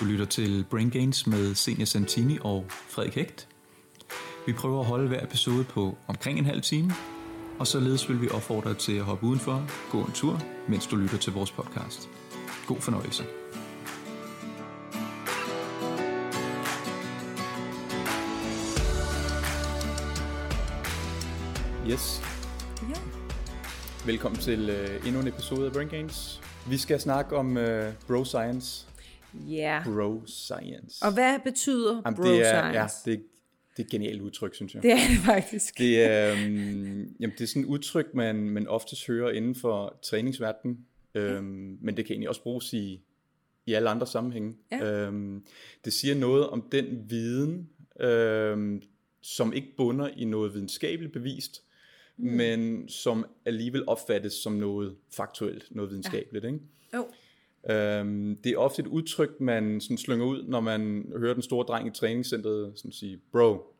Du lytter til Brain Gains med Senior Santini og Frederik Hægt. Vi prøver at holde hver episode på omkring en halv time, og således vil vi opfordre dig til at hoppe udenfor, gå en tur, mens du lytter til vores podcast. God fornøjelse. Yes. Ja. Velkommen til uh, endnu en episode af Brain Gains. Vi skal snakke om uh, bro science. Ja. Bro science. Og hvad betyder Jamen, bro det er, science? Ja, det, er- det er et genialt udtryk, synes jeg. det er det faktisk. Det er, um, jamen, det er sådan et udtryk, man, man oftest hører inden for træningsverdenen, um, men det kan egentlig også bruges i, i alle andre sammenhænge. Ja. Um, det siger noget om den viden, um, som ikke bunder i noget videnskabeligt bevist, mm. men som alligevel opfattes som noget faktuelt, noget videnskabeligt. Ikke? Øhm, det er ofte et udtryk, man sådan slynger ud, når man hører den store dreng i træningscenteret sådan sige, bro,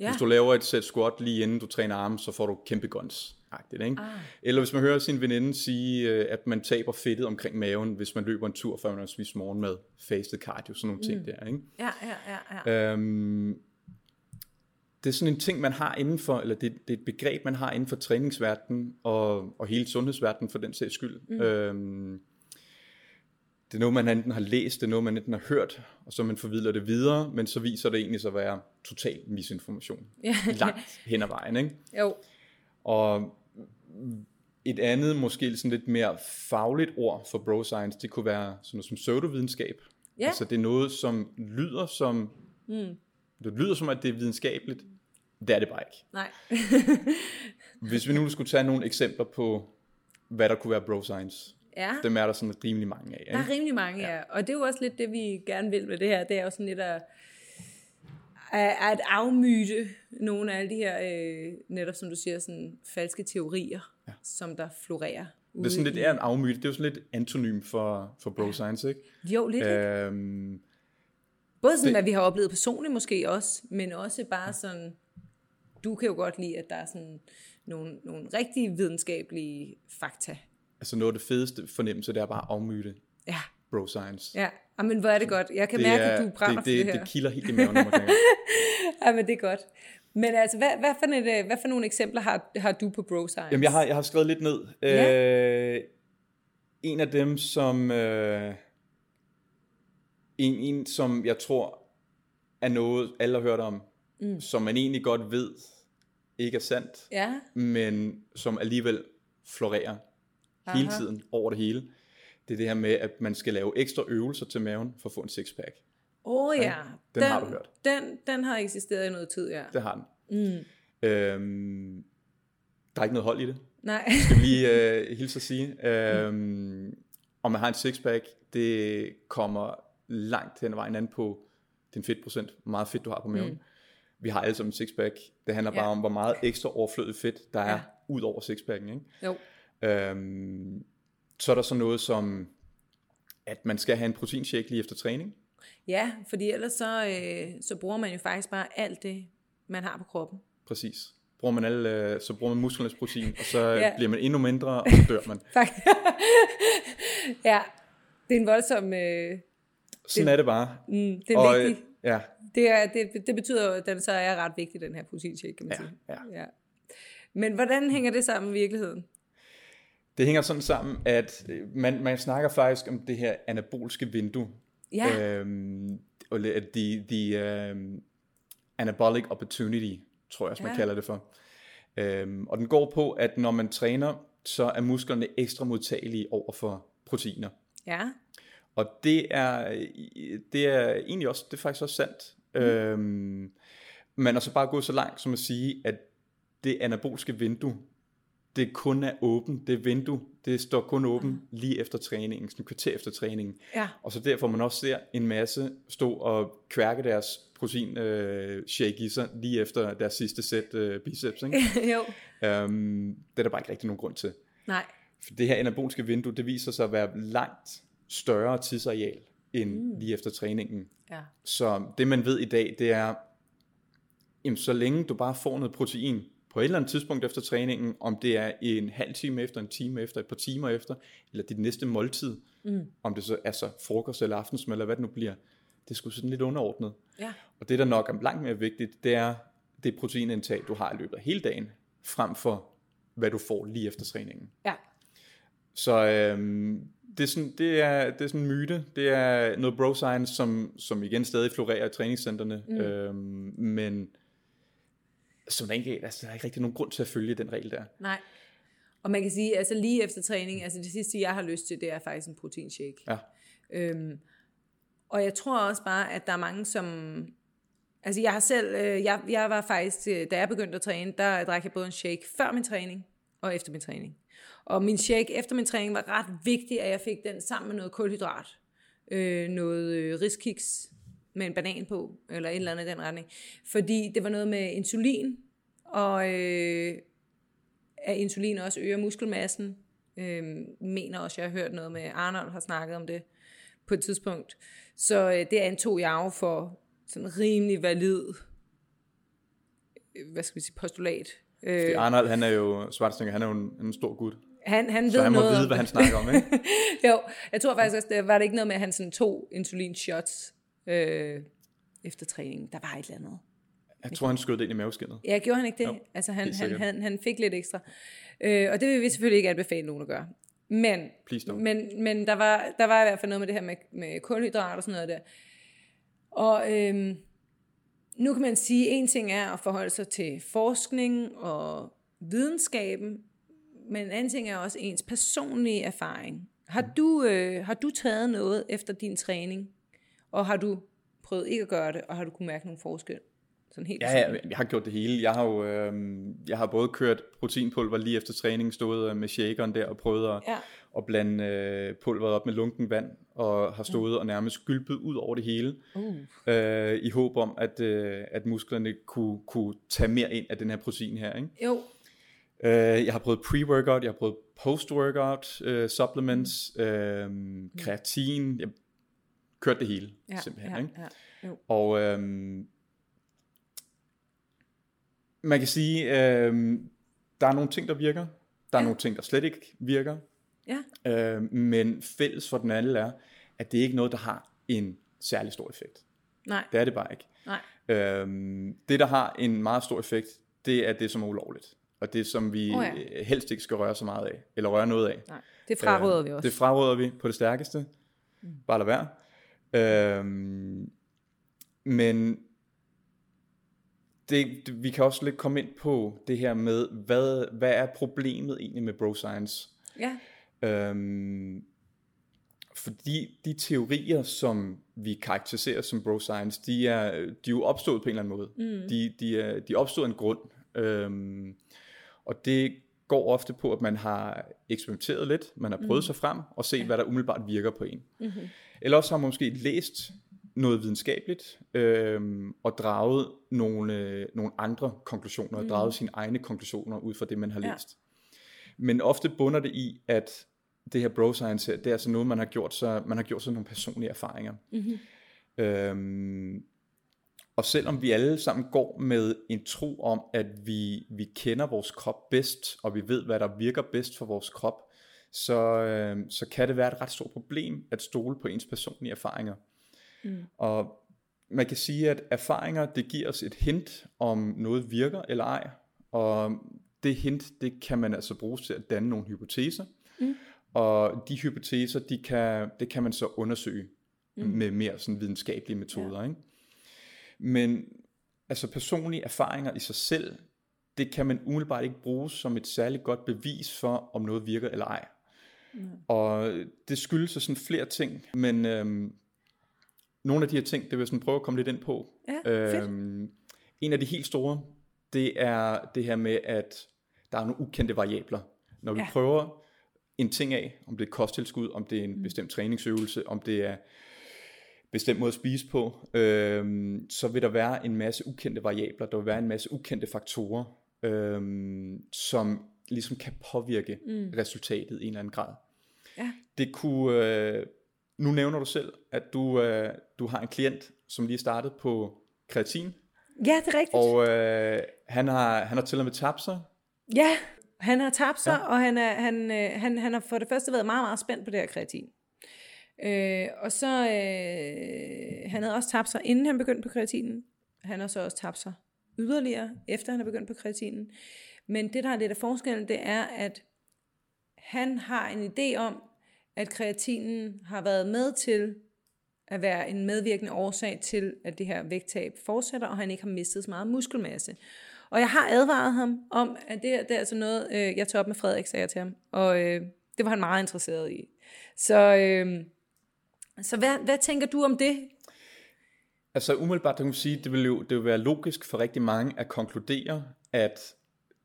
Ja. hvis du laver et sæt squat lige inden du træner arme, så får du kæmpe guns. Ikke? Ah. Eller hvis man hører sin veninde sige, øh, at man taber fedtet omkring maven, hvis man løber en tur, før man har spist morgenmad, fasted cardio, sådan nogle ting Mm. der. Ikke? Ja, ja, ja, ja. Øhm, det er sådan en ting, man har inden for, eller det, det er et begreb, man har inden for træningsverdenen og, og hele sundhedsverdenen for den sags skyld. Mm. Øhm, det er noget, man enten har læst, det er noget, man enten har hørt, og så man formidler det videre, men så viser det egentlig sig at være total misinformation. Ja. Langt hen ad vejen, ikke? Jo. Og et andet, måske sådan lidt mere fagligt ord for bro science, det kunne være sådan noget som pseudovidenskab. Ja. Altså det er noget, som lyder som, Mm. det lyder som, at det er videnskabeligt. Det er det bare ikke. Nej. Hvis vi nu skulle tage nogle eksempler på, hvad der kunne være bro science, ja. dem er der sådan rimelig mange af. Der er Ikke? rimelig mange, ja. Og det er jo også lidt det, vi gerne vil med det her. Det er jo sådan lidt at, at afmyte nogle af alle de her, øh, netop som du siger, sådan falske teorier, ja. som der florerer. Det er sådan lidt er en afmyte. Det er jo sådan lidt antonym for, for bro science, ikke? Jo, lidt. Øh, Øhm, Både sådan, det- hvad vi har oplevet personligt måske også, men også bare sådan, du kan jo godt lide, at der er sådan nogle, nogle rigtig videnskabelige fakta. Altså noget af det fedeste fornemmelse, det er bare at afmyte Ja, bro science. ja. Jamen, hvor er det godt. Jeg kan det mærke, er, at du brænder det, for det, det her. det kilder helt i maven, når man tænker. Ja, men det er godt. Men altså, hvad, hvad, for, et, øh, hvad for nogle eksempler har, har du på bro science? Jamen, jeg har, jeg har skrevet lidt ned. Ja. Øh, en af dem, som... Øh, en, en, som jeg tror er noget, alle har hørt om, mm. som man egentlig godt ved ikke er sandt, Ja, men som alligevel florerer Aha. hele tiden over det hele. Det er det her med, at man skal lave ekstra øvelser til maven for at få en sixpack. åh oh, ja. den har du hørt. Den, den har eksisteret i noget tid, ja. Det har den. Mm. Øhm, der er ikke noget hold i det. Nej. skal vi lige øh, hilse at sige. Øhm, om man har en sixpack, det kommer langt hen ad vejen an på din fedtprocent, hvor meget fedt du har på maven. Mm. Vi har alle sammen en sixpack. Det handler Ja. bare om, hvor meget ekstra overflødigt fedt, der er Ja. ud over sixpacken. Ikke? Jo. Øhm, så er der så noget som, at man skal have en proteinshake lige efter træning. Ja, fordi ellers så, øh, så bruger man jo faktisk bare alt det, man har på kroppen. Præcis. Bruger man alle, øh, så bruger man musklernes protein, og så Ja. bliver man endnu mindre, og så dør man. Ja, det er en voldsom... Øh, Sådan er det bare. mm, det er Og, øh, vigtigt. Ja, Det, er, det, det betyder jo, at den så er ret vigtig, den her proteinshake, kan man Ja, sige. ja. ja. Men hvordan hænger det sammen med virkeligheden? Det hænger sådan sammen, at øh, man, man snakker faktisk om det her anabolske vindue. Ja, Øhm, the, the um, anabolic opportunity, tror jeg også, man Ja. kalder det for. Øhm, og den går på, at når man træner, så er musklerne ekstra modtagelige over for proteiner. ja, Og det er, det er egentlig også, det er faktisk også sandt. Mm. Øhm, man er så bare gået så langt som at sige, at det anabolske vindue, det kun er åbent, det vindue, det står kun åbent lige efter træningen, sådan kvarter efter træningen. ja. Og så derfor man også ser en masse stå og kværke deres protein øh, shake i sig lige efter deres sidste sæt øh, biceps. Ikke? jo, øhm, det er der bare ikke rigtig nogen grund til. nej. For det her anaboliske vindue, det viser sig at være langt større tidsareal end mm. lige efter træningen. Ja, Så det man ved i dag, det er, jamen, så længe du bare får noget protein på et eller andet tidspunkt efter træningen, om det er en halv time efter, en time efter, et par timer efter, eller dit næste måltid, mm. om det så er så frokost eller aftensmad, eller hvad det nu bliver, det sgu sådan lidt underordnet. Ja. Og det, der nok er langt mere vigtigt, det er det proteinindtag, du har i løbet af hele dagen, frem for hvad du får lige efter træningen. Ja. Så øhm, det, er sådan, det, er, det er sådan en myte. Det er noget bro science, som, som igen stadig florerer i træningscenterne. Mm. Øhm, men som regel, altså, der er ikke rigtig nogen grund til at følge den regel der. Nej. Og man kan sige, altså lige efter træning, altså det sidste, jeg har lyst til, det er faktisk en proteinshake. Ja. Øhm, og jeg tror også bare, at der er mange, som... Altså jeg har selv, øh, jeg, jeg var faktisk, øh, da jeg begyndte at træne, der drak jeg både en shake før min træning og efter min træning. Og min shake efter min træning var ret vigtig, at jeg fik den sammen med noget kulhydrat. Øh, noget øh, riskiks med en banan på, eller et eller andet i den retning. Fordi det var noget med insulin, og øh, at insulin også øger muskelmassen. Øh, mener også, jeg har hørt noget med, Arnold har snakket om det på et tidspunkt. Så øh, det antog jeg jo for sådan rimelig valid, øh, hvad skal vi sige, postulat. Fordi Øh, Arnold, han er jo, Schwarzenegger, han er jo en, en stor gut. han, han Så ved han må noget vide, hvad han snakker om, ikke? jo, jeg tror faktisk også, det var det ikke noget med, at han sådan tog insulinshots øh, efter træningen. Der var et eller andet. Jeg tror, han skød det ind i maveskinnet. Ja, gjorde han ikke det? Jo, altså han, han, han, han fik lidt ekstra. Øh, og det vil vi selvfølgelig ikke anbefale nogen at gøre. Men, men, men der, var, der var i hvert fald noget med det her med, med kulhydrat og sådan noget der. Og øhm, nu kan man sige, at en ting er at forholde sig til forskning og videnskaben, men en anden ting er også ens personlige erfaring. Har du, øh, har du taget noget efter din træning, og har du prøvet ikke at gøre det, og har du kunne mærke nogle forskel? Sådan helt Ja, ja, jeg har gjort det hele. Jeg har jo øh, jeg har både kørt proteinpulver lige efter træning, stået øh, med shakeren der og prøvet at, Ja. at blande øh, pulveret op med lunken vand, og har stået og nærmest gylpet ud over det hele, Uh. øh, i håb om, at, øh, at musklerne kunne, kunne tage mere ind af den her protein her. Ikke? Jo, Øh, jeg har prøvet pre-workout, jeg har prøvet post-workout øh, supplements, øh, kreatin, jeg kørte det hele ja, simpelthen. ja, ikke? ja. Jo. Og øhm, man kan sige, øhm, der er nogle ting, der virker. Der er Ja. nogle ting, der slet ikke virker. Ja, Øhm, men fælles for den alle er, at det er ikke noget, der har en særlig stor effekt. nej, Det er det bare ikke. nej. Øhm, det, der har en meget stor effekt, det er det, som er ulovligt. Og det, som vi oh ja. helst ikke skal røre så meget af, eller røre noget af. nej. Det fraråder Øhm, vi også. Det fraråder vi på det stærkeste. Bare lad være. Øhm, men det, det, vi kan også lidt komme ind på det her med, hvad, hvad er problemet egentlig med bro science? Ja, Øhm, fordi de teorier, som vi karakteriserer som bro science, de er, de er jo opstået på en eller anden måde. Mm. De, de, er, de er opstået af en grund. Øhm, og det går ofte på, at man har eksperimenteret lidt, man har prøvet mm. sig frem, og set, hvad der umiddelbart virker på en. Mm-hmm. Eller også har man måske læst noget videnskabeligt, øhm, og draget nogle, øh, nogle andre konklusioner, og draget sine egne konklusioner ud fra det, man har Ja. læst. Men ofte bunder det i, at det her bro science her, det er altså noget, man har gjort sig, man har gjort sig nogle personlige erfaringer. Mm-hmm. Øhm, og selvom vi alle sammen går med en tro om, at vi, vi kender vores krop bedst, og vi ved, hvad der virker bedst for vores krop, så, øh, så kan det være et ret stort problem at stole på ens personlige erfaringer. Mm. Og man kan sige, at erfaringer, det giver os et hint om noget virker eller ej. Og det hint, det kan man altså bruge til at danne nogle hypoteser. Mm. Og de hypoteser, de kan, det kan man så undersøge mm. med mere sådan videnskabelige metoder. Ja. Ikke? Men altså personlige erfaringer i sig selv, det kan man umiddelbart ikke bruge som et særligt godt bevis for, om noget virker eller ej. Mm. Og det skyldes så sådan flere ting, men øhm, nogle af de her ting, det vil jeg sådan prøve at komme lidt ind på. Ja, fedt. øhm, en af de helt store, det er det her med, at der er nogle ukendte variabler. Når vi Ja. prøver en ting af, om det er kosttilskud, om det er en mm. bestemt træningsøvelse, om det er bestemt måde at spise på, øhm, så vil der være en masse ukendte variabler, der vil være en masse ukendte faktorer, øhm, som ligesom kan påvirke mm. resultatet i en eller anden grad. Det kunne, øh, nu nævner du selv, at du, øh, du har en klient, som lige startet på kreatin, Ja, det er rigtigt. Og øh, han, har, han har til og med tabt sig. Ja, han har tabt sig, ja. og han, er, han, øh, han, han har for det første været meget, meget spændt på det her kreatin. Øh, og så, øh, han havde også tabt sig, inden han begyndte på kreatinen. Han har så også tabt sig yderligere, efter han er begyndt på kreatinen. Men det, der er lidt af forskellen, det er, at han har en idé om, at kreatinen har været med til at være en medvirkende årsag til, at det her vægttab fortsætter, og han ikke har mistet så meget muskelmasse. Og jeg har advaret ham om, at det, her, det er altså noget, øh, jeg tog op med Frederik, sagde jeg til ham. Og øh, det var han meget interesseret i. Så, øh, så hvad, hvad tænker du om det? Altså umiddelbart kan man sige, det vil jo det vil være logisk for rigtig mange at konkludere, at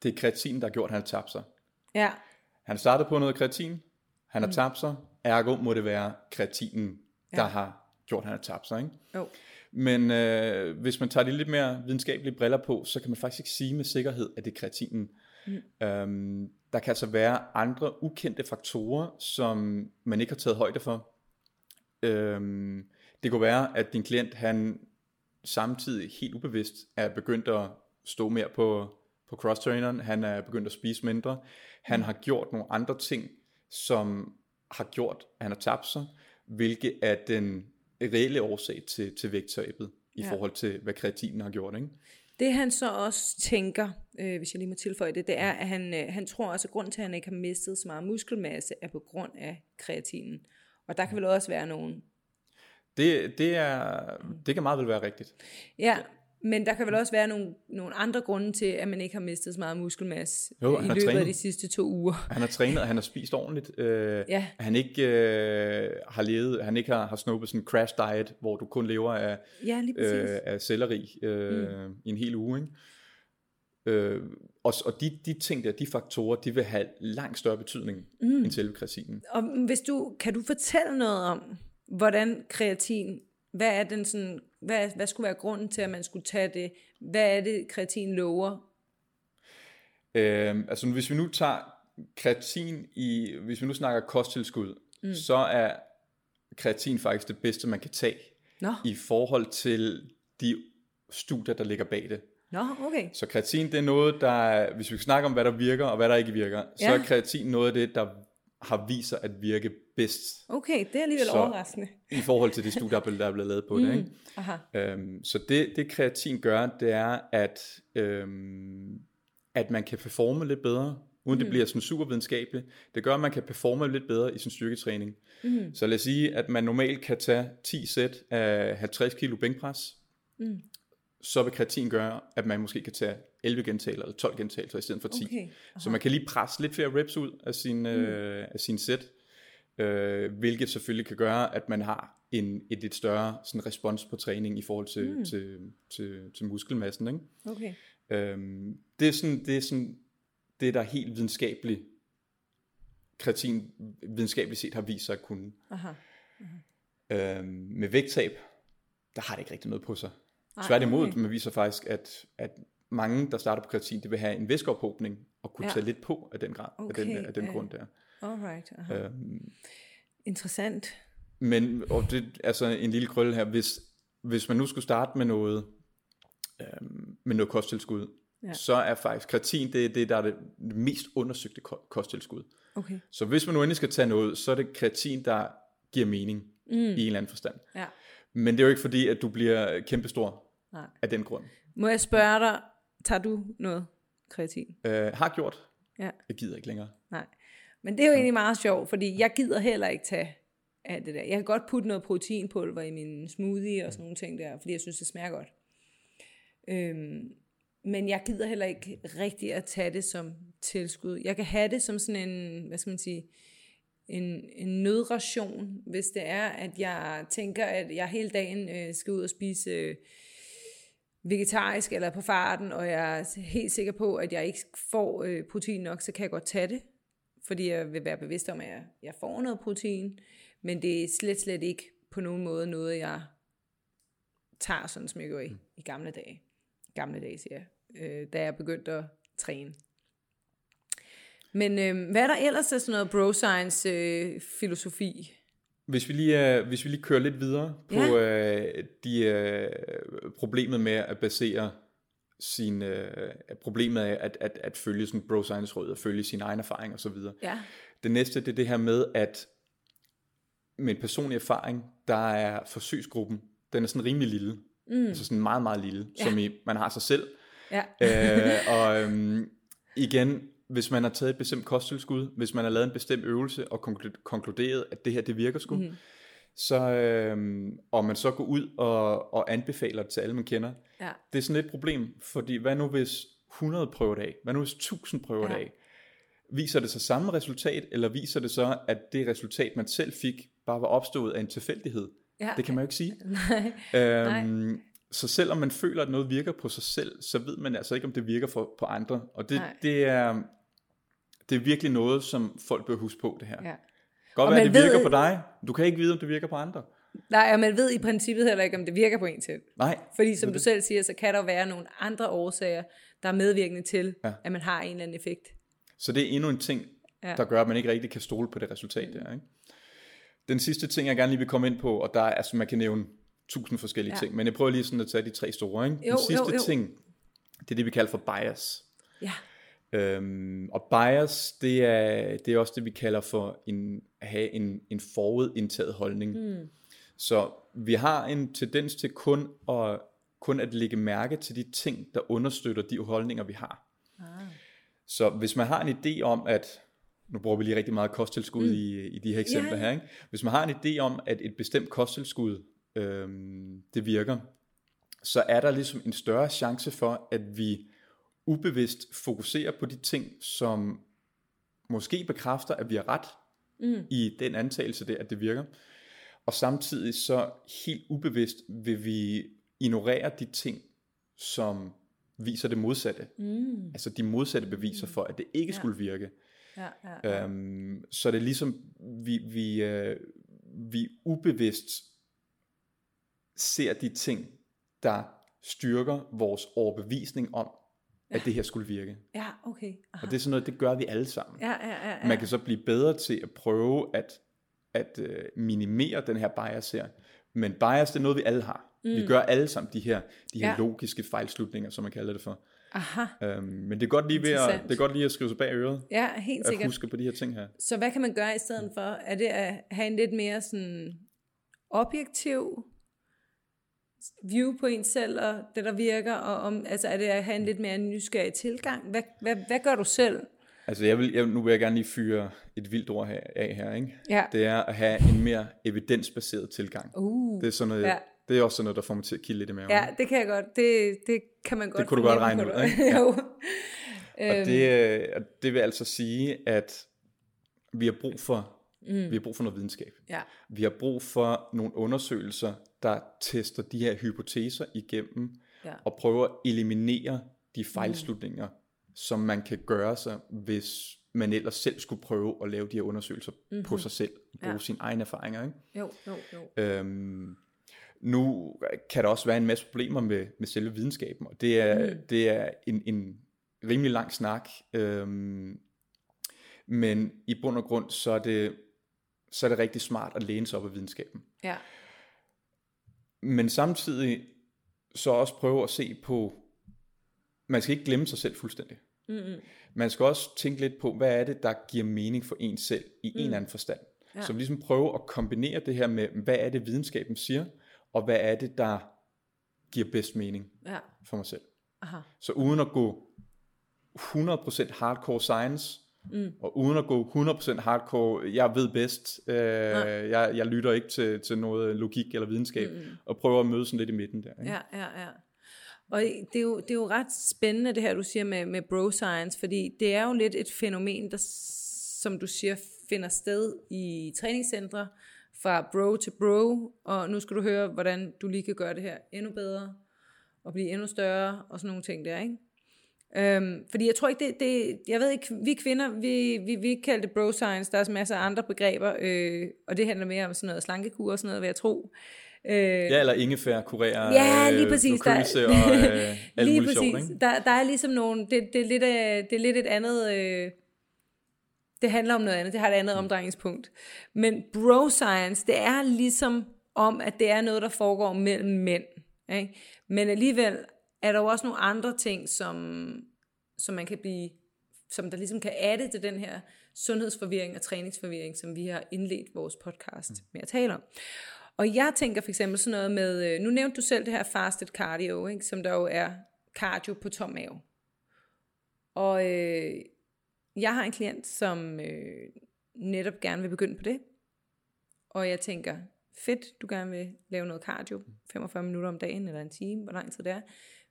det er kreatin, der har gjort, at han har tabt sig. Ja. Han startede på noget kreatin, han har mm. tabt sig, ergo må det være kreatinen, der Ja. har gjort, at han har tabt sig. Ikke? Jo. Men øh, hvis man tager de lidt mere videnskabelige briller på, så kan man faktisk ikke sige med sikkerhed, at det er kreatinen. Mm. Øhm, der kan altså være andre ukendte faktorer, som man ikke har taget højde for. Øhm, det kunne være, at din klient, han samtidig helt ubevidst er begyndt at stå mere på, på cross-traineren, han er begyndt at spise mindre, han har gjort nogle andre ting, som har gjort, at han har tabt sig, hvilket er den reelle årsag til, til vægttabet i Ja. forhold til, hvad kreatinen har gjort. Ikke? Det han så også tænker, øh, hvis jeg lige må tilføje det, det er, at han, øh, han tror også, at grunden til, at han ikke har mistet så meget muskelmasse, er på grund af kreatinen. Og der kan vel også være nogen... Det, det, er, det kan meget vel være rigtigt. Ja, men der kan vel også være nogle, nogle andre grunde til, at man ikke har mistet så meget muskelmasse Jo, øh, i løbet af trænet. de sidste to uger. Han har trænet, han har spist ordentligt. Øh, Ja. Han ikke øh, har levet, han ikke har, har snuppet sådan en crash diet, hvor du kun lever af, Ja, øh, af selleri øh, mm. i en hel uge. Ikke? Øh, og og de, de ting der, de faktorer, de vil have langt større betydning mm. end selve kreatinen. Og hvis du, kan du fortælle noget om, hvordan kreatin, hvad er den sådan, hvad, hvad skulle være grunden til, at man skulle tage det? Hvad er det, kreatin lover? Øh, altså hvis vi nu tager kreatin i, hvis vi nu snakker kosttilskud, mm. så er kreatin faktisk det bedste, man kan tage Nå, i forhold til de studier, der ligger bag det. Nå okay. Så kreatin, det er noget, der, hvis vi snakker om, hvad der virker og hvad der ikke virker, så Ja. er kreatin noget af det, der har vist sig at virke bedst Okay, det er alligevel Så- overraskende. i forhold til de studier, der er blevet lavet på det. Ikke? Aha. Øhm, så det, det kreatin gør, det er, at, øhm, at man kan performe lidt bedre, uden mm. det bliver sådan super videnskabeligt. Det gør, at man kan performe lidt bedre i sin styrketræning. Mm. Så lad os sige, at man normalt kan tage 10 sæt af 50 kilo bænkpres. Mm. Så vil kreatin gøre, at man måske kan tage 11 gentagelser eller 12 gentagelser i stedet for 10. Okay, Så man kan lige presse lidt flere reps ud af sin, mm. øh, af sin sæt, øh, hvilket selvfølgelig kan gøre, at man har en, et lidt større sådan respons på træning i forhold til, mm. til, til, til muskelmassen. Ikke? Okay. Øhm, det, er sådan, det er sådan det, der helt videnskabeligt, kreatin videnskabeligt set har vist sig at kunne. Aha. Øhm, med vægttab, der har det ikke rigtig noget på sig. Ej, Tværtimod, okay. man viser faktisk, at, at mange, der starter på kreatin, det vil have en væskeophobning og kunne Ja. tage lidt på af den, grad, af den, Okay, af den ja. grund der. Alright. Aha. Øhm, Interessant. Men og det, altså en lille krølle her, hvis, hvis man nu skulle starte med noget, øhm, med noget kosttilskud, Ja. så er faktisk kreatin det, det der er det mest undersøgte ko- kosttilskud. Okay. Så hvis man nu endelig skal tage noget, så er det kreatin, der giver mening mm. i en eller anden forstand. Ja. Men det er jo ikke fordi, at du bliver kæmpestor Nej. af den grund. Må jeg spørge dig, tager du noget kreatin? Øh, har gjort. Ja. Jeg gider ikke længere. Nej. Men det er jo egentlig meget sjovt, fordi jeg gider heller ikke tage af det der. Jeg kan godt putte noget proteinpulver i min smoothie og sådan nogle ting der, fordi jeg synes, det smager godt. Øhm, men jeg gider heller ikke rigtig at tage det som tilskud. Jeg kan have det som sådan en, hvad skal man sige, en, en nødration, hvis det er, at jeg tænker, at jeg hele dagen øh, skal ud og spise øh, vegetarisk eller på farten, og jeg er helt sikker på, at jeg ikke får øh, protein nok, så kan jeg godt tage det, fordi jeg vil være bevidst om, at jeg, jeg får noget protein, men det er slet, slet ikke på nogen måde noget, jeg tager, sådan som jeg gjorde i, i gamle dage. Gamle dage, siger jeg, øh, da jeg begyndte at træne. Men øh, hvad er der ellers af sådan noget bro science øh, filosofi? Hvis vi lige, uh, hvis vi lige kører lidt videre på ja. uh, de, uh, problemet med at basere sin, uh, problemet af at, at, at følge sådan bro science råd og følge sin egen erfaring og så videre. Ja. Det næste, det er det her med, at med en personlig erfaring, der er forsøgsgruppen, den er sådan rimelig lille. Mm. Altså sådan meget, meget lille, ja. som i, man har sig selv. Ja. øh, og øhm, igen, hvis man har taget et bestemt kosttilskud, hvis man har lavet en bestemt øvelse og konkluderet, at det her, det virker sgu, mm. så, øhm, og man så går ud og, og anbefaler det til alle, man kender, ja. det er sådan lidt et problem, fordi hvad nu hvis 100 prøver det af? Hvad nu hvis 1000 prøver ja. det af? Viser det så samme resultat, eller viser det så, at det resultat, man selv fik, bare var opstået af en tilfældighed? Ja. Det kan man jo ikke sige. Nej. Øhm, Nej. Så selvom man føler, at noget virker på sig selv, så ved man altså ikke, om det virker for, på andre. Og det, det, er, det er virkelig noget, som folk bør huske på det her. Ja. Godt være, at det ved, virker på dig. Du kan ikke vide, om det virker på andre. Nej, og man ved i princippet heller ikke, om det virker på en selv. Nej. Fordi som du selv siger, så kan der være nogle andre årsager, der er medvirkende til, ja. at man har en eller anden effekt. Så det er endnu en ting, ja. der gør, at man ikke rigtig kan stole på det resultat der. Ikke? Den sidste ting, jeg gerne lige vil komme ind på, og der er, altså man kan nævne tusind forskellige ja. ting, men jeg prøver lige sådan at tage de tre store. Ikke? Jo, Den sidste jo, jo. ting, det er det, vi kalder for bias. Ja. Øhm, og bias, det er, det er også det, vi kalder for en, at have en, en forudindtaget holdning. Mm. Så vi har en tendens til kun at, kun at lægge mærke til de ting, der understøtter de holdninger, vi har. Ah. Så hvis man har en idé om, at nu bruger vi lige rigtig meget kosttilskud mm. i, i de her eksempler Ja. her. Ikke? Hvis man har en idé om, at et bestemt kosttilskud, øhm, det virker, så er der ligesom en større chance for, at vi ubevidst fokuserer på de ting, som måske bekræfter, at vi har ret Mm. i den antagelse der, at det virker. Og samtidig så helt ubevidst vil vi ignorere de ting, som viser det modsatte. Mm. Altså de modsatte beviser for, at det ikke Ja. skulle virke. Ja, ja, ja. Øhm, så det er ligesom, vi, vi, øh, vi ubevidst ser de ting, der styrker vores overbevisning om, at det her skulle virke. ja, okay. Aha. Og det er sådan noget, det gør vi alle sammen. Ja, ja, ja, ja. Man kan så blive bedre til at prøve at, at øh, minimere den her bias her. Men bias, det er noget, vi alle har. Mm. Vi gør alle sammen de her, de her Ja. logiske fejlslutninger, som man kalder det for. Aha. Øhm, men det er godt lige ved at, det er godt lige at skrive sig bag øret, Ja, helt at sikkert. huske på de her ting her. Så hvad kan man gøre i stedet for? Er det at have en lidt mere sådan objektiv view på en selv og det der virker, og om, altså er det at have en lidt mere nysgerrig tilgang? Hvad, hvad, hvad gør du selv? Altså jeg vil, jeg, nu vil jeg gerne lige fyre et vildt ord her, af her, ikke? Ja. Det er at have en mere evidensbaseret tilgang. Uh, Det er, sådan noget, ja. det er også sådan noget, der får mig til at kilde lidt i maven. ja, det kan jeg godt. Det, det kan man godt kunne du godt regne ud, ikke? Ja. jo. Og det, øh, og det vil altså sige, at vi har brug for, mm. vi har brug for noget videnskab. Ja. Vi har brug for nogle undersøgelser, der tester de her hypoteser igennem, Ja. og prøver at eliminere de fejlslutninger, mm. som man kan gøre sig, hvis man ellers selv skulle prøve at lave de her undersøgelser mm-hmm. på sig selv, bruge Ja. ja. sine egne erfaringer. Ikke? Jo, jo, jo. Øhm, nu kan der også være en masse problemer med, med selve videnskaben, og det er, mm. det er en, en rimelig lang snak. Øhm, men i bund og grund, så er, det, så er det rigtig smart at læne sig op af videnskaben. Ja. Men samtidig så også prøve at se på, man skal ikke glemme sig selv fuldstændig. Mm-hmm. Man skal også tænke lidt på, hvad er det, der giver mening for en selv i mm. en eller anden forstand. Ja. Så vi ligesom prøve at kombinere det her med, hvad er det, videnskaben siger, og hvad er det, der giver bedst mening Ja. for mig selv. Aha. Så uden at gå 100% hardcore science, mm. og uden at gå 100% hardcore, jeg ved bedst, øh, jeg, jeg lytter ikke til, til noget logik eller videnskab, mm. og prøver at møde sådan lidt i midten der. Ikke? Ja, ja, ja. Og det er, jo, det er jo ret spændende det her, du siger med, med bro science, fordi det er jo lidt et fænomen, der, som du siger, finder sted i træningscentre, fra bro til bro, og nu skal du høre, hvordan du lige kan gøre det her endnu bedre, og blive endnu større, og sådan nogle ting der, ikke? Øhm, fordi jeg tror ikke, det, det, jeg ved ikke, vi kvinder, vi, vi, vi kalder det bro science, der er så masser af andre begreber, øh, og det handler mere om sådan noget slankekur og sådan noget, vil jeg tro. Øh, Ja, eller ingefær kurerer Ja, lige øh, præcis. glukose og øh, alt lige præcis. ikke? Der, der er ligesom nogle, det, det, er lidt, af- det er lidt et andet, øh, Det handler om noget andet. Det har et andet mm. omdrejningspunkt. Men bro science, det er ligesom om, at det er noget, der foregår mellem mænd. Ikke? Men alligevel er der jo også nogle andre ting, som, som man kan blive, som der ligesom kan adde til den her sundhedsforvirring og træningsforvirring, som vi har indledt vores podcast mm. med at tale om. Og jeg tænker for eksempel sådan noget med, øh, nu nævnte du selv det her fasted cardio, ikke, som der jo er cardio på tom mave. Og øh, jeg har en klient, som øh, netop gerne vil begynde på det. Og jeg tænker, fedt, du gerne vil lave noget cardio, 45 minutter om dagen eller en time, hvor lang tid det er.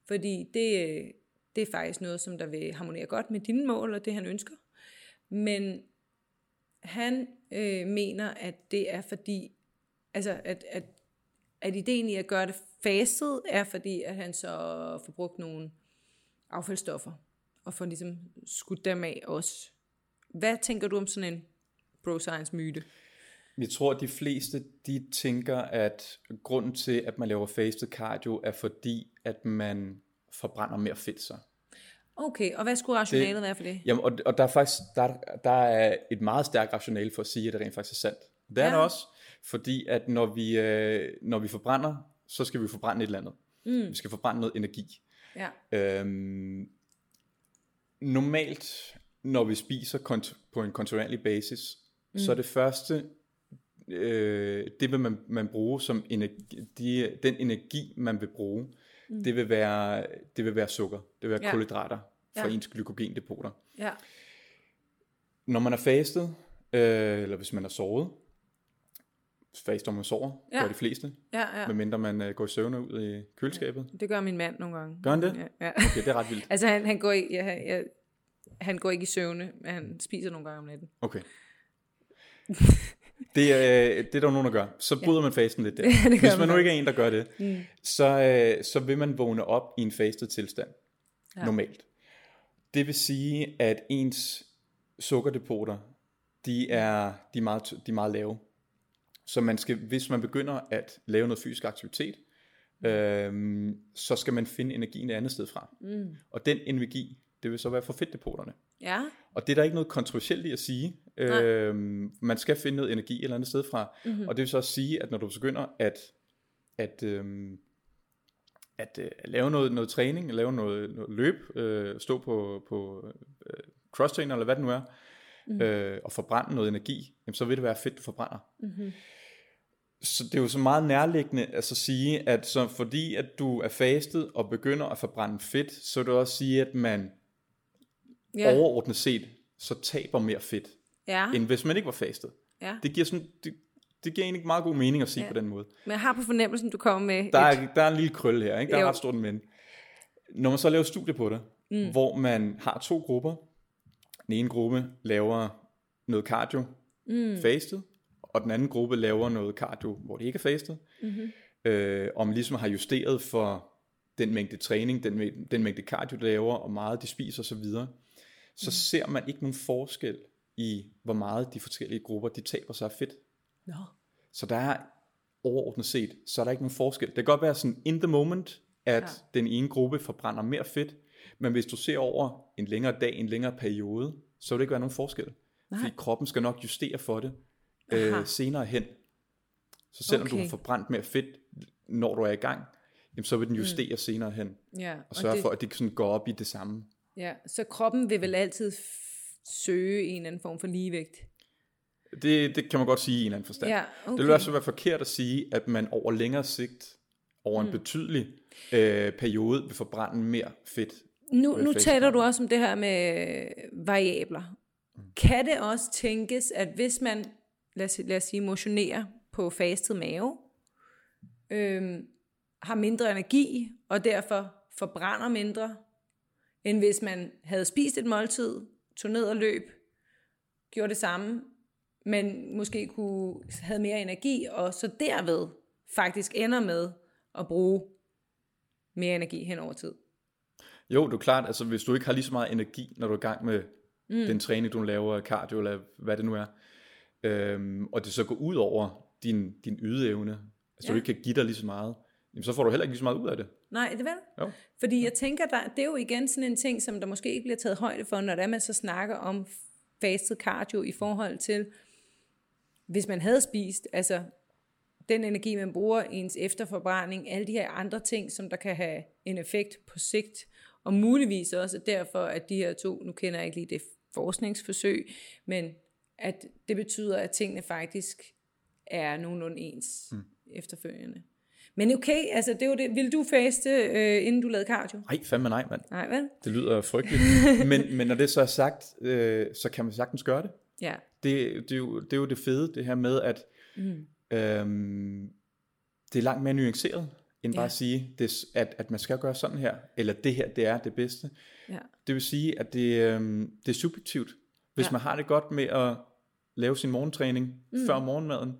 Fordi det, øh, det er faktisk noget, som der vil harmonere godt med dine mål og det, han ønsker. Men han øh, mener, at det er fordi, altså at, at, at ideen i at gøre det faset, er fordi, at han så får brugt nogle affaldsstoffer, og får ligesom skudt dem af også. Hvad tænker du om sådan en bro science myte? Jeg tror, at de fleste de tænker, at grunden til, at man laver fasted cardio, er fordi, at man forbrænder mere fedt så. Okay, og hvad skulle rationalet det, være for det? Jamen, og, og der er faktisk der, der er et meget stærkt rationale for at sige, at det rent faktisk er sandt. Det er ja. det også, fordi at når vi, øh, når vi forbrænder, så skal vi forbrænde et eller andet. Mm. Vi skal forbrænde noget energi. Ja. Øhm, normalt, når vi spiser kont- på en kontinuerlig basis, mm. så er det første, øh, det vil man, man bruge som energi, de, den energi, man vil bruge, mm. det, vil være, det vil være sukker, det vil være ja. kulhydrater fra ja. ens glykogendepoter. Ja. Når man er fastet, øh, eller hvis man er såret, faster man sover, ja. gør de fleste, ja, ja. medmindre man uh, går i søvn ud i køleskabet. Ja, det gør min mand nogle gange. Gør han det? Ja, ja. Okay, det er ret vildt. altså han, han, går ikke, ja, ja, han går ikke i søvne, men han spiser nogle gange om natten. Okay. Det, øh, det er der nogen, der gør. Så bryder ja. man fasten lidt der. det Hvis man nu ikke er en, der gør det, mm. så, øh, så vil man vågne op i en fastet tilstand. Ja. Normalt. Det vil sige, at ens sukkerdepoter, de er, de er, meget, de er meget lave. Så man skal, hvis man begynder at lave noget fysisk aktivitet, øh, så skal man finde energien et andet sted fra. Mm. Og den energi, det vil så være for fedtdepoterne. Ja. Og det er der ikke noget kontroversielt i at sige. Øh, man skal finde noget energi et eller andet sted fra. Mm-hmm. Og det vil så også sige, at når du begynder at, at, øh, at øh, lave noget, noget træning, lave noget, noget løb, øh, stå på, på øh, cross-trainer eller hvad det nu er, mm-hmm. øh, og forbrænde noget energi, jamen, så vil det være fedt, du forbrænder. Mm-hmm. Så det er jo så meget nærliggende at så sige, at så fordi at du er fastet og begynder at forbrænde fedt, så vil det også sige, at man ja. overordnet set, så taber mere fedt, ja. end hvis man ikke var fastet. Ja. Det giver sådan, det, det giver egentlig meget god mening at sige ja. på den måde. Men jeg har på fornemmelsen, du kommer med... Der er, et... der er en lille krølle her, ikke? der jo. er ret stort men. Når man så laver studie på det, mm. hvor man har to grupper, den ene gruppe laver noget cardio, mm. fastet, og den anden gruppe laver noget cardio, hvor det ikke er fastet, mm-hmm. øh, og man ligesom har justeret for den mængde træning, den, den mængde cardio, de laver, og meget de spiser osv., så, mm. ser man ikke nogen forskel i, hvor meget de forskellige grupper, de taber sig af fedt. No. Så der er overordnet set, så er der ikke nogen forskel. Det kan godt være sådan in the moment, at ja. den ene gruppe forbrænder mere fedt, men hvis du ser over en længere dag, en længere periode, så vil det ikke være nogen forskel. Nej. Fordi kroppen skal nok justere for det øh, senere hen. Så selvom okay. du har forbrændt mere fedt, når du er i gang, jamen, så vil den mm. justere mm. senere hen. Ja, og, og sørge det, for, at det sådan går op i det samme. Ja, så kroppen vil vel altid søge en eller anden form for ligevægt? Det, det kan man godt sige i en eller anden forstand. Ja, okay. Det vil også være forkert at sige, at man over længere sigt, over en mm. betydelig øh, periode, vil forbrænde mere fedt. Nu, nu taler du også om det her med variabler. Mm. Kan det også tænkes, at hvis man, lad os, lad os sige, motionerer på fastet mave, øh, har mindre energi, og derfor forbrænder mindre, end hvis man havde spist et måltid, tog ned og løb, gjorde det samme, men måske kunne have mere energi, og så derved faktisk ender med at bruge mere energi hen over tid. Jo, det er klart, altså hvis du ikke har lige så meget energi, når du er i gang med mm. den træning, du laver, cardio eller hvad det nu er, øhm, og det så går ud over din, din ydeevne, altså ja. du ikke kan give dig lige så meget, jamen så får du heller ikke lige så meget ud af det. Nej, det vel. Jo. Fordi jeg tænker, der, det er jo igen sådan en ting, som der måske ikke bliver taget højde for, når det er, man så snakker om fastet cardio i forhold til, hvis man havde spist, altså den energi, man bruger ens efterforbrænding, alle de her andre ting, som der kan have en effekt på sigt, og muligvis også derfor, at de her to, nu kender jeg ikke lige det forskningsforsøg, men at det betyder, at tingene faktisk er nogenlunde ens mm. efterfølgende. Men okay, altså det var det. Vil du faste, øh, inden du lavede cardio? Nej, fandme nej, mand. Nej, vel? Det lyder frygteligt. men, men når det så er sagt, øh, så kan man sagtens gøre det. Ja. Det, det, er jo, det er jo det fede, det her med, at mm. øhm, det er langt mere nuanceret, end bare Ja. at sige, det, at, at man skal gøre sådan her, eller det her, det er det bedste. Ja. Det vil sige, at det, øhm, det er subjektivt. Hvis Ja. man har det godt med at lave sin morgentræning mm. før morgenmaden,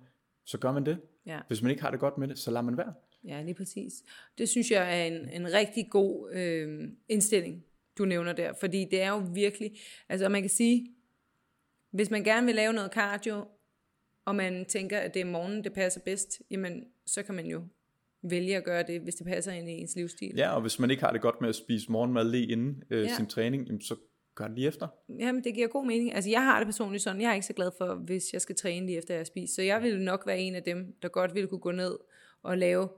så gør man det. Ja. Hvis man ikke har det godt med det, så lader man være. Ja, lige præcis. Det synes jeg er en, en rigtig god øh, indstilling, du nævner der. Fordi det er jo virkelig, altså man kan sige, hvis man gerne vil lave noget cardio, og man tænker, at det er morgenen, det passer bedst, jamen så kan man jo vælge at gøre det, hvis det passer ind i ens livsstil. Ja, og hvis man ikke har det godt med at spise morgenmad lige inden øh, Ja. sin træning, jamen, så gør det lige efter. Jamen, det giver god mening. Altså, jeg har det personligt sådan, jeg er ikke så glad for, hvis jeg skal træne lige efter, jeg har spist. Så jeg vil nok være en af dem, der godt ville kunne gå ned og lave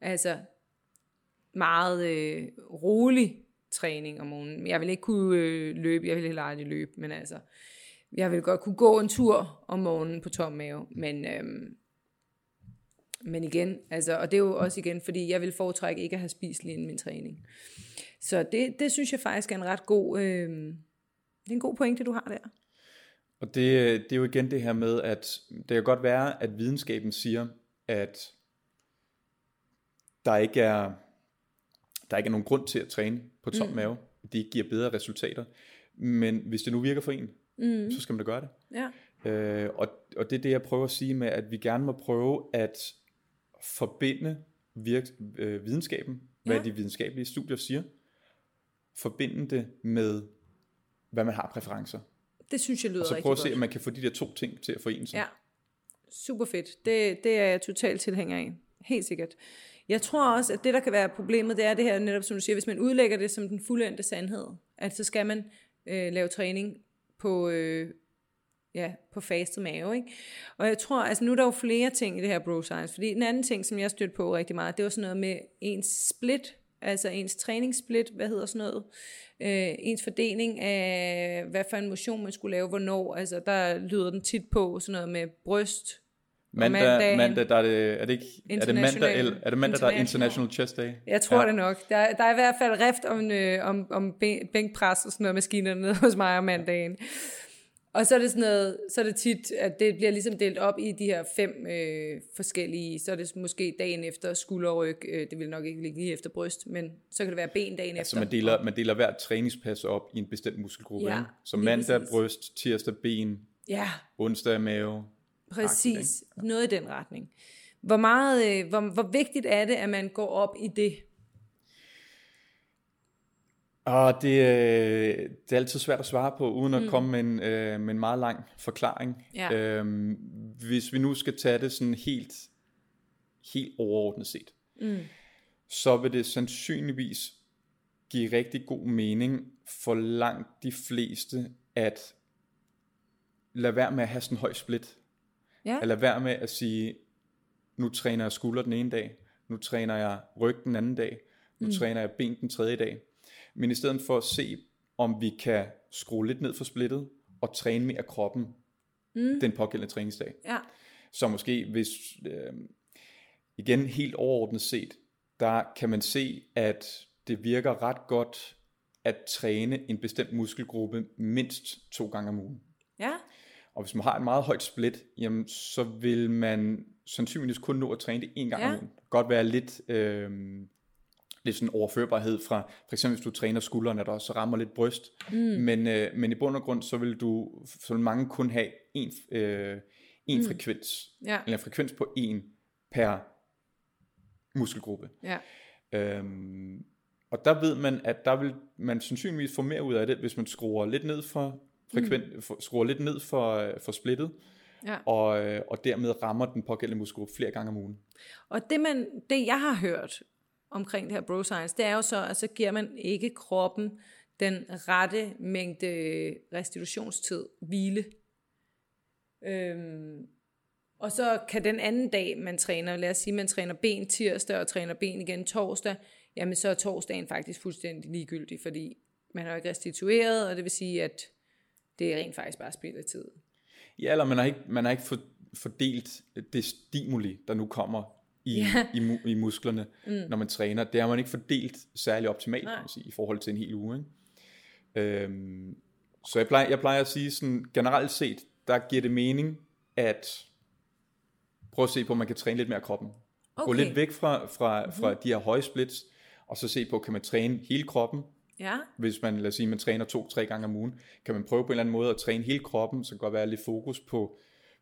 altså meget øh, rolig træning om morgenen. Jeg vil ikke kunne øh, løbe, jeg vil heller aldrig løbe, men altså, jeg vil godt kunne gå en tur om morgenen på tom mave, men, øhm, men igen, altså, og det er jo også igen, fordi jeg vil foretrække ikke at have spist lige inden min træning. Så det, det synes jeg faktisk er en ret god, øh, det er en god pointe, du har der. Og det, øh, det er jo igen det her med, at det kan godt være, at videnskaben siger, at der ikke er, der ikke er nogen grund til at træne på tom mm. mave. Det giver bedre resultater. Men hvis det nu virker for en, mm. så skal man da gøre det. Ja. Øh, og, og det er det, jeg prøver at sige med, at vi gerne må prøve at forbinde virk, øh, videnskaben, hvad Ja. de videnskabelige studier siger, forbinde det med, hvad man har præferencer. Det synes jeg lyder Og så rigtig prøve at godt. se, om man kan få de der to ting til at forene sig. Ja, super fedt. Det, det er jeg totalt tilhænger af. Helt sikkert. Jeg tror også, at det, der kan være problemet, det er det her, netop som du siger, hvis man udlægger det som den fuldendte sandhed, at så skal man øh, lave træning på, øh, ja, på fastet mave. Ikke? Og jeg tror, altså nu er der jo flere ting i det her bro science, fordi den anden ting, som jeg stødte på rigtig meget, det var sådan noget med ens split, altså ens træningssplit, hvad hedder sådan noget, øh, ens fordeling af, hvad for en motion man skulle lave, hvornår, altså der lyder den tit på sådan noget med bryst, Mandag, mandag der er det, er det ikke, er det mandag, eller, er det mandag, der er International. Chest Day? Jeg tror Ja. det nok. Der, der er i hvert fald rift om, øh, om, om bæ- bænkpres og sådan noget maskinerne nede hos mig om mandagen. Og så er det sådan noget, så er det tit, at det bliver ligesom delt op i de her fem øh, forskellige, så er det måske dagen efter skulder og ryg, øh, det vil nok ikke ligge lige efter bryst, men så kan det være ben dagen Så efter. man deler, man deler hver træningspas op i en bestemt muskelgruppe. Ja, ikke? Så mandag præcis. bryst, tirsdag ben, Ja, onsdag mave. Præcis. Noget i den retning. Hvor, meget, øh, hvor, hvor vigtigt er det, at man går op i det? Og det, øh, det er altid svært at svare på, uden at mm. komme med en, øh, med en meget lang forklaring. Ja. Øhm, hvis vi nu skal tage det sådan helt, helt overordnet set, mm. så vil det sandsynligvis give rigtig god mening for langt de fleste at lade være med at have sådan en høj split. Ja, At lade være med at sige, nu træner jeg skulder den ene dag, nu træner jeg ryg den anden dag, nu mm. træner jeg ben den tredje dag. Men i stedet for at se, om vi kan skrue lidt ned for splittet, og træne mere kroppen mm. den pågældende træningsdag. ja, Så måske hvis, øh, igen helt overordnet set, der kan man se, at det virker ret godt at træne en bestemt muskelgruppe mindst to gange om ugen. ja, Og hvis man har et meget højt split, jamen, så vil man sandsynligvis kun nå at træne det en gang Ja. om ugen. Godt være lidt, øh, lidt sådan overførbarhed fra, for eksempel hvis du træner skuldrene, der også rammer lidt bryst. Mm. Men, øh, men i bund og grund, så vil du, så vil mange kun have en, øh, en mm. frekvens, ja, eller en frekvens på en per muskelgruppe. ja, Øhm, og der ved man, at der vil man sandsynligvis få mere ud af det, hvis man skruer lidt ned for frekvent, mm. for, skruer lidt ned for, øh, for splittet, ja. og, øh, og dermed rammer den pågældende muskelgruppe flere gange om ugen. Og det, man, det jeg har hørt omkring det her bro science, det er jo så, at så giver man ikke kroppen den rette mængde restitutionstid, hvile. Øhm, og så kan den anden dag, man træner, lad os sige, man træner ben tirsdag og træner ben igen torsdag, jamen så er torsdagen faktisk fuldstændig ligegyldig, fordi man har ikke restitueret, og det vil sige, at det er rent faktisk bare spild af tid. Ja, eller man har ikke, man har ikke fordelt det stimuli, der nu kommer i, ja. i, i musklerne, mm. når man træner. Det har man ikke fordelt særlig optimalt, kan man sige, i forhold til en hel uge. Ikke? Øhm, så jeg plejer, jeg plejer at sige sådan, generelt set, der giver det mening, at prøve at se på, om man kan træne lidt mere af kroppen. Okay. Gå lidt væk fra, fra, fra de her høje splits, og så se på, kan man træne hele kroppen, Ja. Hvis man, lad os sige, man træner to-tre gange om ugen, kan man prøve på en eller anden måde at træne hele kroppen, så kan godt være lidt fokus på,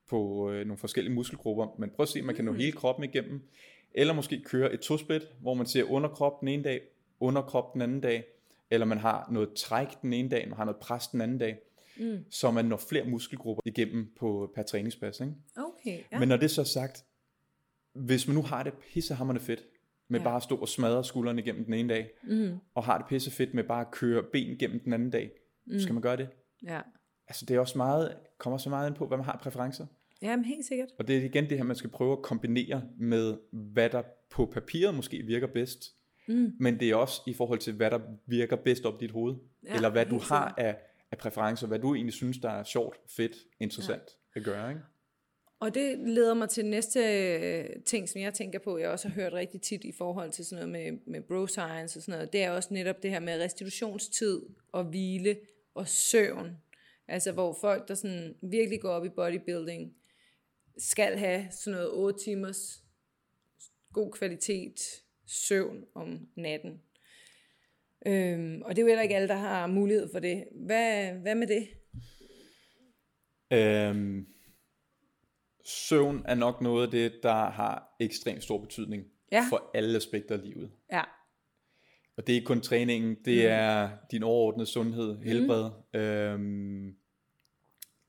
på øh, nogle forskellige muskelgrupper, men prøv at se, om man kan nå mm. hele kroppen igennem. Eller måske køre et to-split, hvor man ser underkrop den ene dag, underkrop den anden dag, eller man har noget træk den ene dag, man har noget pres den anden dag, mm. så man når flere muskelgrupper igennem på, per træningspas. Ikke? Okay, ja. Men når det så er sagt, hvis man nu har det pissehammerende fedt, med ja. bare at stå og smadre skuldrene igennem den ene dag, mm. og har det pisse fedt med bare at køre ben gennem den anden dag, mm. skal man gøre det? Ja. Altså det er også meget, kommer så meget ind på, hvad man har præferencer. Ja, men helt sikkert. Og det er igen det her, man skal prøve at kombinere med, hvad der på papiret måske virker bedst, mm. men det er også i forhold til, hvad der virker bedst op i dit hoved, ja, eller hvad du har af, af præferencer, hvad du egentlig synes, der er sjovt, fedt, interessant ja. at gøre. Ikke? Og det leder mig til næste øh, ting, som jeg tænker på, jeg også har hørt rigtig tit i forhold til sådan noget med, med bro science og sådan noget, det er også netop det her med restitutionstid og hvile og søvn. Altså hvor folk, der sådan virkelig går op i bodybuilding, skal have sådan noget 8 timers god kvalitet søvn om natten. Øhm, og det er jo heller ikke alle, der har mulighed for det. Hvad, hvad med det? Øhm, søvn er nok noget af det, der har ekstremt stor betydning ja. for alle aspekter af livet. Ja. Og det er ikke kun træningen, det mm. er din overordnede sundhed, mm. helbred. Mm. Øhm,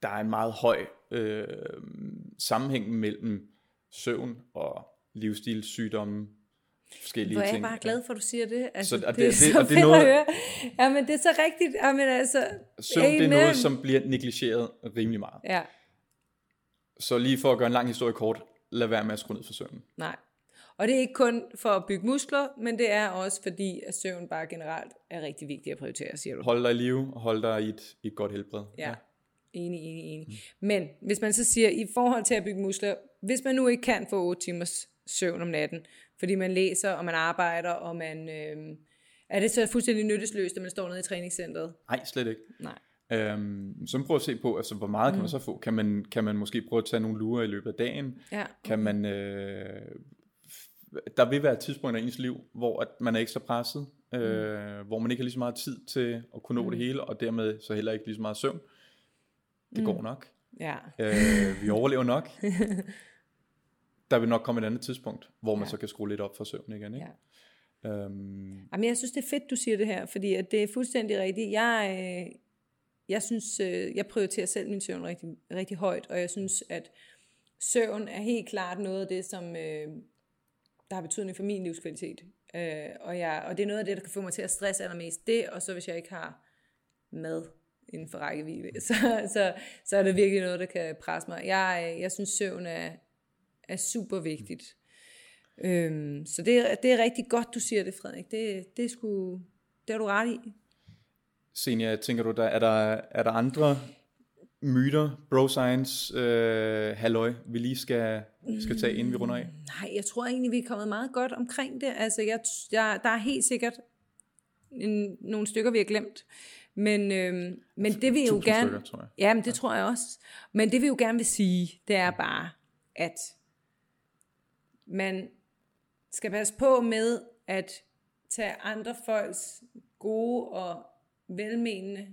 der er en meget høj øh, sammenhæng mellem søvn og livsstilssygdomme, forskellige Hvor er jeg ting. bare glad for, at du siger det. Altså, så, det, det, det, er så det, det er noget, at høre. Ja, men det er så rigtigt. Jamen, altså, søvn det er noget, som bliver negligeret rimelig meget. Ja. Så lige for at gøre en lang historie kort, lad være med at skrue ned for søvnen. Nej. Og det er ikke kun for at bygge muskler, men det er også fordi, at søvn bare generelt er rigtig vigtigt at prioritere, siger du. Hold dig i live, og hold dig i et, et godt helbred. Ja. ja. Enig, enig, enig. Mm. Men hvis man så siger, i forhold til at bygge muskler, hvis man nu ikke kan få 8 timers søvn om natten, fordi man læser, og man arbejder, og man... Øh, er det så fuldstændig nyttesløst, at man står nede i træningscenteret? Nej, slet ikke. Nej. Øhm, så prøv at se på, altså, hvor meget mm. kan man mm. så få? Kan man, kan man måske prøve at tage nogle lurer i løbet af dagen? Ja, okay. Kan man, øh, der vil være et tidspunkt i ens liv, hvor at man er ekstra presset, øh, mm. hvor man ikke har lige så meget tid til at kunne nå mm. det hele, og dermed så heller ikke lige så meget søvn. Det mm. går nok. Ja. Øh, vi overlever nok. der vil nok komme et andet tidspunkt, hvor man ja. så kan skrue lidt op for søvn igen. Ikke? Ja. Øhm. Jamen, jeg synes, det er fedt, du siger det her, fordi at det er fuldstændig rigtigt. Jeg, øh, jeg synes, øh, jeg prioriterer selv min søvn rigtig, rigtig højt, og jeg synes, at søvn er helt klart noget af det, som øh, der har betydning for min livskvalitet. Øh, og, jeg, og det er noget af det, der kan få mig til at stresse allermest. Det, og så hvis jeg ikke har mad inden for rækkevidde, så, så, så er det virkelig noget, der kan presse mig. Jeg, øh, jeg synes, søvn er, er super vigtigt. Øhm, så det, det er rigtig godt, du siger det, Frederik. Det, det, er sgu, det har du ret i. Senja, tænker du, der, er, der, er der andre myter, bro science, øh, halløj, vi lige skal, skal tage, inden vi runder af? Mm, nej, jeg tror egentlig, vi er kommet meget godt omkring det. Altså, jeg, jeg, der er helt sikkert en, nogle stykker, vi har glemt. Men, øh, men det vil jo gerne... Stykker, tror jeg. Ja, men det ja. tror jeg også. Men det vi jo gerne vil sige, det er bare, at man skal passe på med at tage andre folks gode og velmenende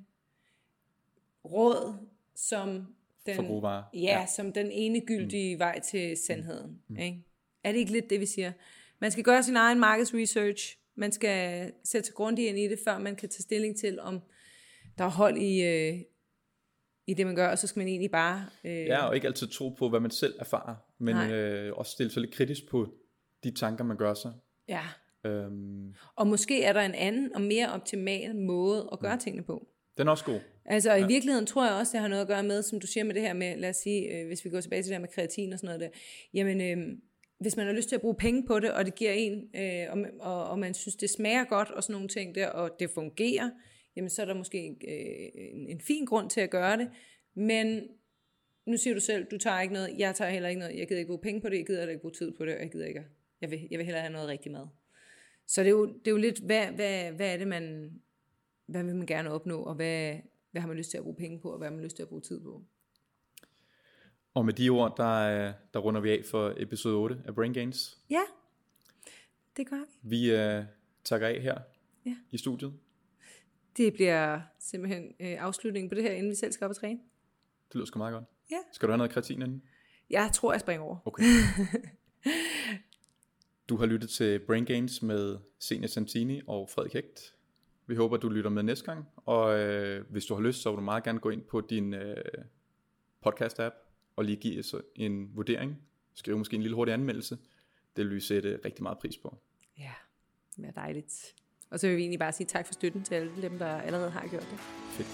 råd som den, ja, ja. som den ene gyldige mm. vej til sandheden. Mm. Ikke? Er det ikke lidt det, vi siger? Man skal gøre sin egen markedsresearch. Man skal sætte sig grundigt ind i det, før man kan tage stilling til, om der er hold i, øh, i det, man gør, og så skal man egentlig bare... Øh... Ja, og ikke altid tro på, hvad man selv erfarer, men øh, også stille sig lidt kritisk på de tanker, man gør sig. Ja. Øhm, Og måske er der en anden og mere optimal måde at gøre tingene på. den er også god. Altså ja. i virkeligheden tror jeg også, det har noget at gøre med, som du siger med det her med, lad os sige, øh, hvis vi går tilbage til det her med kreatin og sådan noget der, jamen øh, hvis man har lyst til at bruge penge på det, og det giver en, øh, og, og, og man synes, det smager godt og sådan nogle ting der, og det fungerer, jamen så er der måske øh, en, en fin grund til at gøre det, men nu siger du selv, du tager ikke noget, jeg tager heller ikke noget, jeg gider ikke bruge penge på det, jeg gider ikke bruge tid på det, og jeg gider ikke, jeg vil, jeg vil hellere have noget rigtig mad. Så det er jo, det er jo lidt, hvad, hvad, hvad er det, man, hvad vil man gerne opnå, og hvad, hvad har man lyst til at bruge penge på, og hvad har man lyst til at bruge tid på. Og med de ord, der, øh, der runder vi af for episode 8 af Brain Gains. Ja, det gør vi. Vi uh, takker af her Ja. i studiet. Det bliver simpelthen øh, afslutningen på det her, inden vi selv skal op og træne. Det lyder sgu meget godt. Ja. Skal du have noget kreatin inden? Jeg tror, jeg springer over. Okay. du har lyttet til Brain Gains med Senior Santini og Frederik Hægt. Vi håber, du lytter med næste gang. Og øh, hvis du har lyst, så vil du meget gerne gå ind på din øh, podcast-app og lige give os en vurdering. Skriv måske en lille hurtig anmeldelse. Det vil vi sætte rigtig meget pris på. Ja, det er dejligt. Og så vil vi egentlig bare sige tak for støtten til alle dem, der allerede har gjort det. Fedt.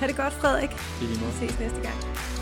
Ha' det godt, Frederik. I lige måde. Vi ses næste gang.